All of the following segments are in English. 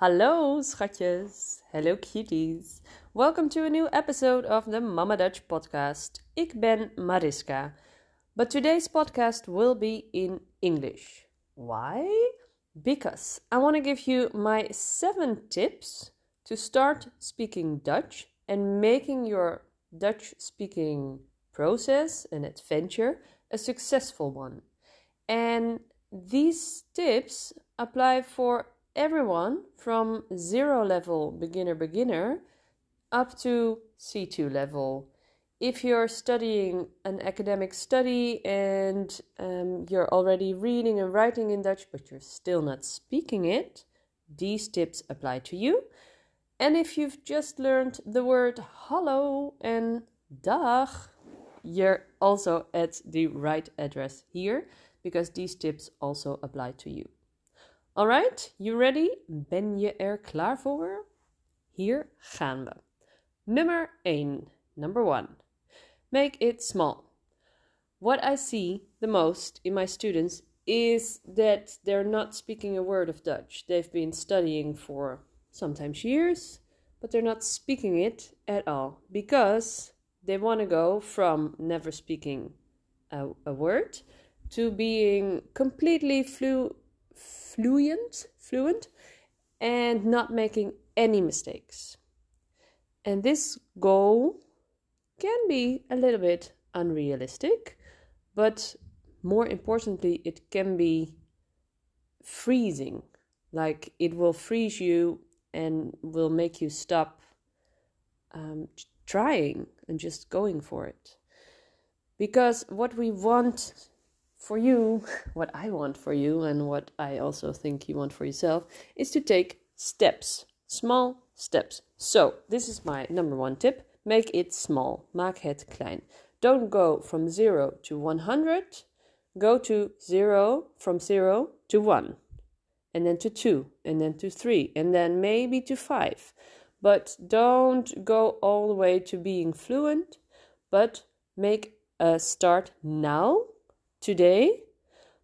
Hallo schatjes, hello cuties. Welcome to a new episode of the Mama Dutch podcast. Ik ben Mariska, but today's podcast will be in English. Why? Because I want to give you my seven tips to start speaking Dutch and making your Dutch speaking process and adventure a successful one. And these tips apply for everyone from zero level beginner beginner up to C2 level. If you're studying an academic study and um, you're already reading and writing in Dutch, but you're still not speaking it, these tips apply to you. And if you've just learned the word hallo and dag, you're also at the right address here because these tips also apply to you. Alright, you ready? Ben je er klaar voor? Hier gaan we. Nummer 1. Number 1. Make it small. What I see the most in my students is that they're not speaking a word of Dutch. They've been studying for sometimes years, but they're not speaking it at all because they want to go from never speaking a, a word to being completely flu- fluent, fluent and not making any mistakes. And this goal can be a little bit unrealistic, but more importantly, it can be freezing. Like it will freeze you and will make you stop um, trying and just going for it. Because what we want for you, what I want for you, and what I also think you want for yourself, is to take steps, small steps. So, this is my number one tip make it small. Maak het klein. Don't go from 0 to 100, go to 0 from 0 to 1, and then to 2, and then to 3, and then maybe to 5. But don't go all the way to being fluent, but make a start now today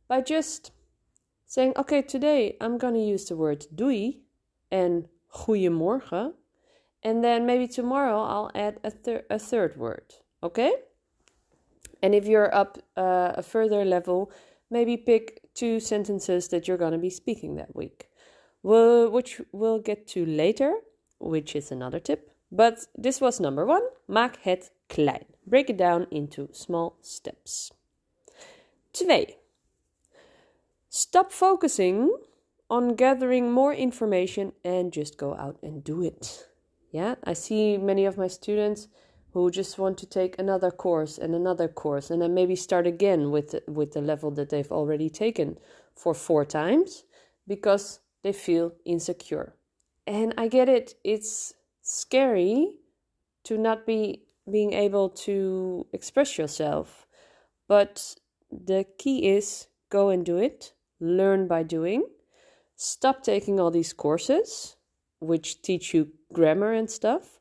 by just saying, okay, today I'm going to use the word doei and goeiemorgen. And then maybe tomorrow I'll add a, thir- a third word. Okay? And if you're up uh, a further level, maybe pick two sentences that you're going to be speaking that week, well, which we'll get to later, which is another tip. But this was number one. Maak het klein. Break it down into small steps. 2. Stop focusing on gathering more information and just go out and do it. Yeah, I see many of my students who just want to take another course and another course and then maybe start again with with the level that they've already taken for four times because they feel insecure. And I get it. It's scary to not be being able to express yourself. But the key is go and do it, learn by doing. Stop taking all these courses, which teach you grammar and stuff,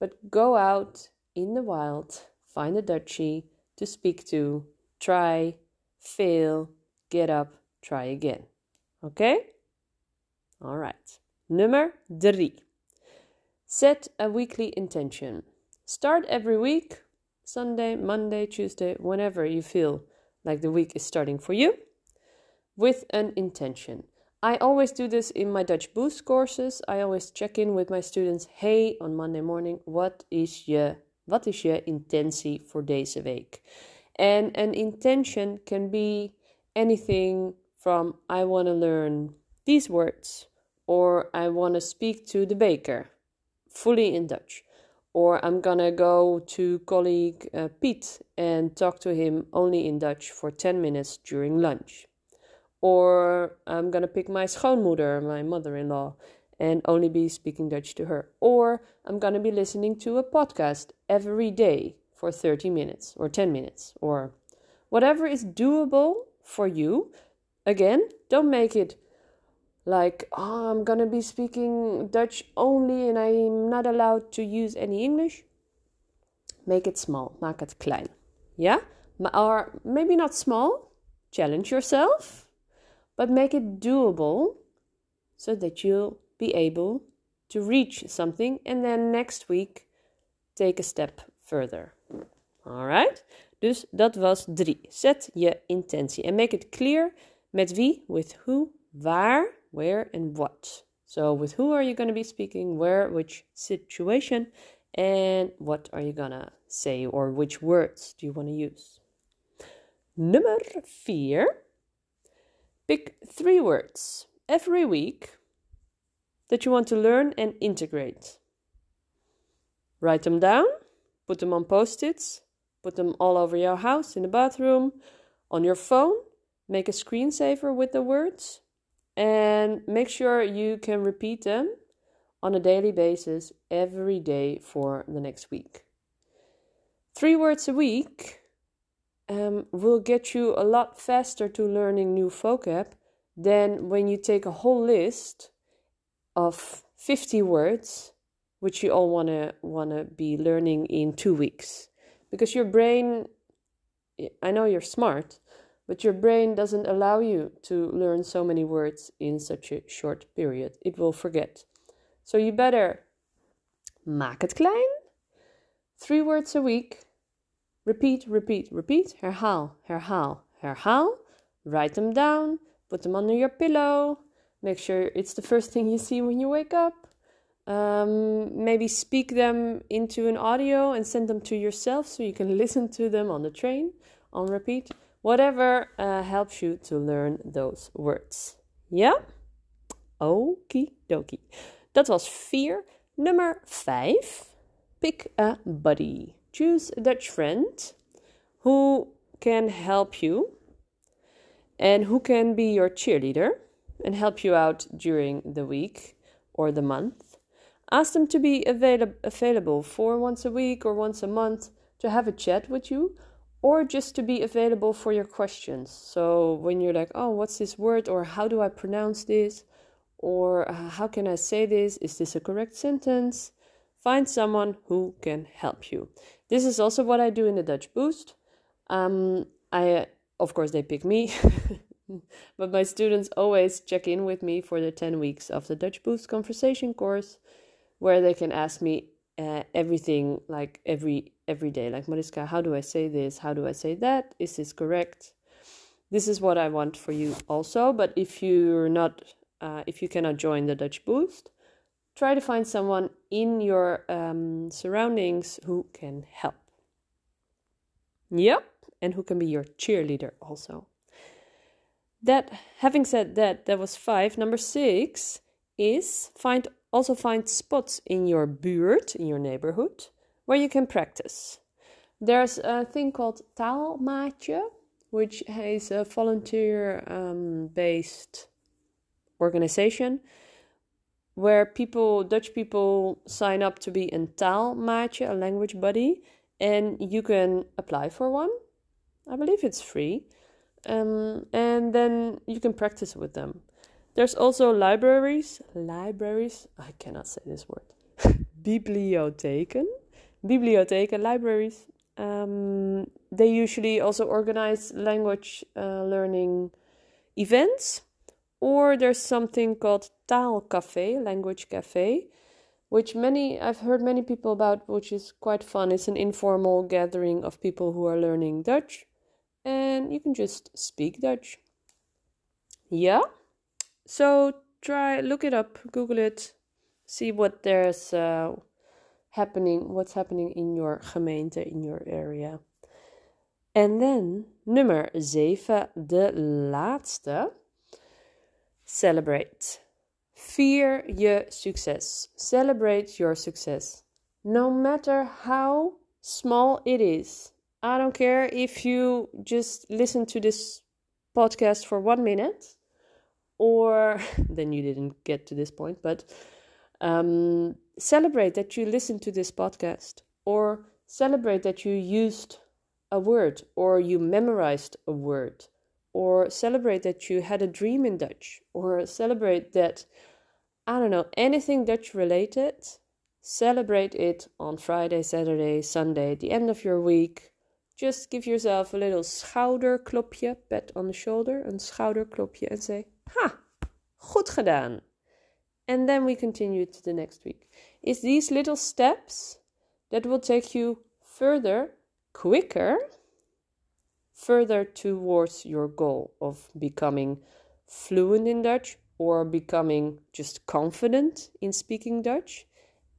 but go out in the wild, find a Dutchie to speak to, try, fail, get up, try again. Okay? All right. Nummer three. Set a weekly intention. Start every week, Sunday, Monday, Tuesday, whenever you feel like the week is starting for you, with an intention. I always do this in my Dutch Boost courses. I always check in with my students. Hey, on Monday morning, what is je, wat is je intentie voor deze week? And an intention can be anything from I want to learn these words, or I want to speak to the baker, fully in Dutch or I'm gonna go to colleague uh, Pete and talk to him only in Dutch for 10 minutes during lunch. Or I'm gonna pick my schoonmoeder, my mother in law, and only be speaking Dutch to her. Or I'm gonna be listening to a podcast every day for 30 minutes or 10 minutes or whatever is doable for you. Again, don't make it like oh, i'm gonna be speaking dutch only and i'm not allowed to use any english make it small maak het klein yeah or maybe not small challenge yourself but make it doable so that you'll be able to reach something and then next week take a step further. Alright? Dus dat was drie. Zet je intentie and make it clear met wie, with who, waar, where and what. So with who are you going to be speaking, where, which situation and what are you going to say or which words do you want to use? Number 4. Pick three words every week that you want to learn and integrate. Write them down, put them on post its, put them all over your house, in the bathroom, on your phone. Make a screensaver with the words and make sure you can repeat them on a daily basis every day for the next week. Three words a week um, will get you a lot faster to learning new vocab than when you take a whole list of 50 words which you all want to want to be learning in 2 weeks because your brain I know you're smart but your brain doesn't allow you to learn so many words in such a short period. It will forget. So you better maak het klein. 3 words a week. Repeat repeat repeat. Herhaal herhaal herhaal. Write them down. Put them under your pillow. Make sure it's the first thing you see when you wake up. Um, maybe speak them into an audio and send them to yourself so you can listen to them on the train. On repeat. Whatever uh, helps you to learn those words. Yeah? Okie dokie. Dat was vier. Nummer vijf. Pick a buddy. Choose a Dutch friend who can help you and who can be your cheerleader and help you out during the week or the month. Ask them to be avail- available for once a week or once a month to have a chat with you or just to be available for your questions. So when you're like, oh, what's this word? Or how do I pronounce this? Or uh, how can I say this? Is this a correct sentence? Find someone who can help you. This is also what I do in the Dutch Boost. Um, I, of course, they pick me but my students always check in with me for the 10 weeks of the Dutch Boost conversation course where they can ask me uh, everything like every every day. Like Mariska how do I say this? How do I say that? Is this correct? This is what I want for you also but if you're not uh, if you cannot join the Dutch Boost try to find someone in your um, surroundings who can help. Yep and who can be your cheerleader also. That having said that that was five. Number six is find also find spots in your buurt in your neighborhood where you can practice. There's a thing called taalmaatje which is a volunteer um, based organization where people dutch people sign up to be in taalmaatje a language buddy and you can apply for one. I believe it's free. Um, and then you can practice with them. There's also libraries, libraries, I cannot say this word, bibliotheken, bibliotheken, libraries. Um, they usually also organize language uh, learning events, or there's something called Taalcafé, language cafe, which many I've heard many people about, which is quite fun. It's an informal gathering of people who are learning Dutch and you can just speak Dutch. Yeah? So try, look it up, Google it, see what there's uh, happening, what's happening in your gemeente, in your area. En dan nummer 7, de laatste. Celebrate. Vier je succes. Celebrate your success. No matter how small it is. I don't care if you just listen to this podcast for one minute, or then you didn't get to this point, but um, celebrate that you listened to this podcast, or celebrate that you used a word, or you memorized a word, or celebrate that you had a dream in Dutch, or celebrate that, I don't know, anything Dutch related. Celebrate it on Friday, Saturday, Sunday, the end of your week Just give yourself a little schouderklopje, pat on the shoulder, een schouderklopje and say, ha, goed gedaan. and then we continue to the next week. It's these little steps that will take you further, quicker, further towards your goal of becoming fluent in Dutch or becoming just confident in speaking Dutch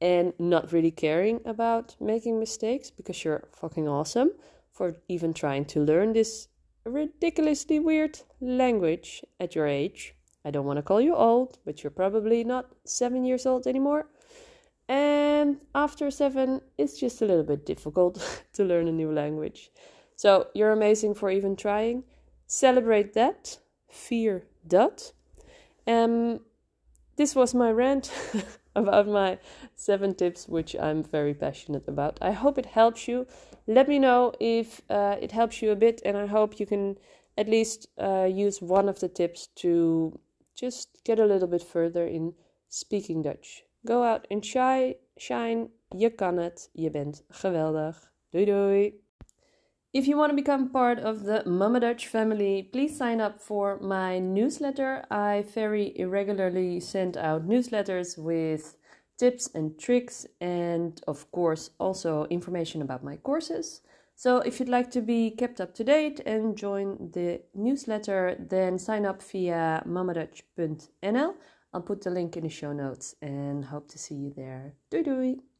and not really caring about making mistakes because you're fucking awesome for even trying to learn this ridiculously weird language at your age. I don't want to call you old, but you're probably not seven years old anymore. And after seven, it's just a little bit difficult to learn a new language. So you're amazing for even trying. Celebrate that. Fear that. Um, this was my rant about my seven tips, which I'm very passionate about. I hope it helps you. Let me know if uh, it helps you a bit, and I hope you can at least uh, use one of the tips to just get a little bit further in speaking Dutch. Go out and shy, shine. Je kan het. Je bent geweldig. Doei doei. If you want to become part of the Mama Dutch family, please sign up for my newsletter. I very irregularly send out newsletters with tips and tricks, and of course, also information about my courses. So, if you'd like to be kept up to date and join the newsletter, then sign up via mamadutch.nl. I'll put the link in the show notes and hope to see you there. Doei doei!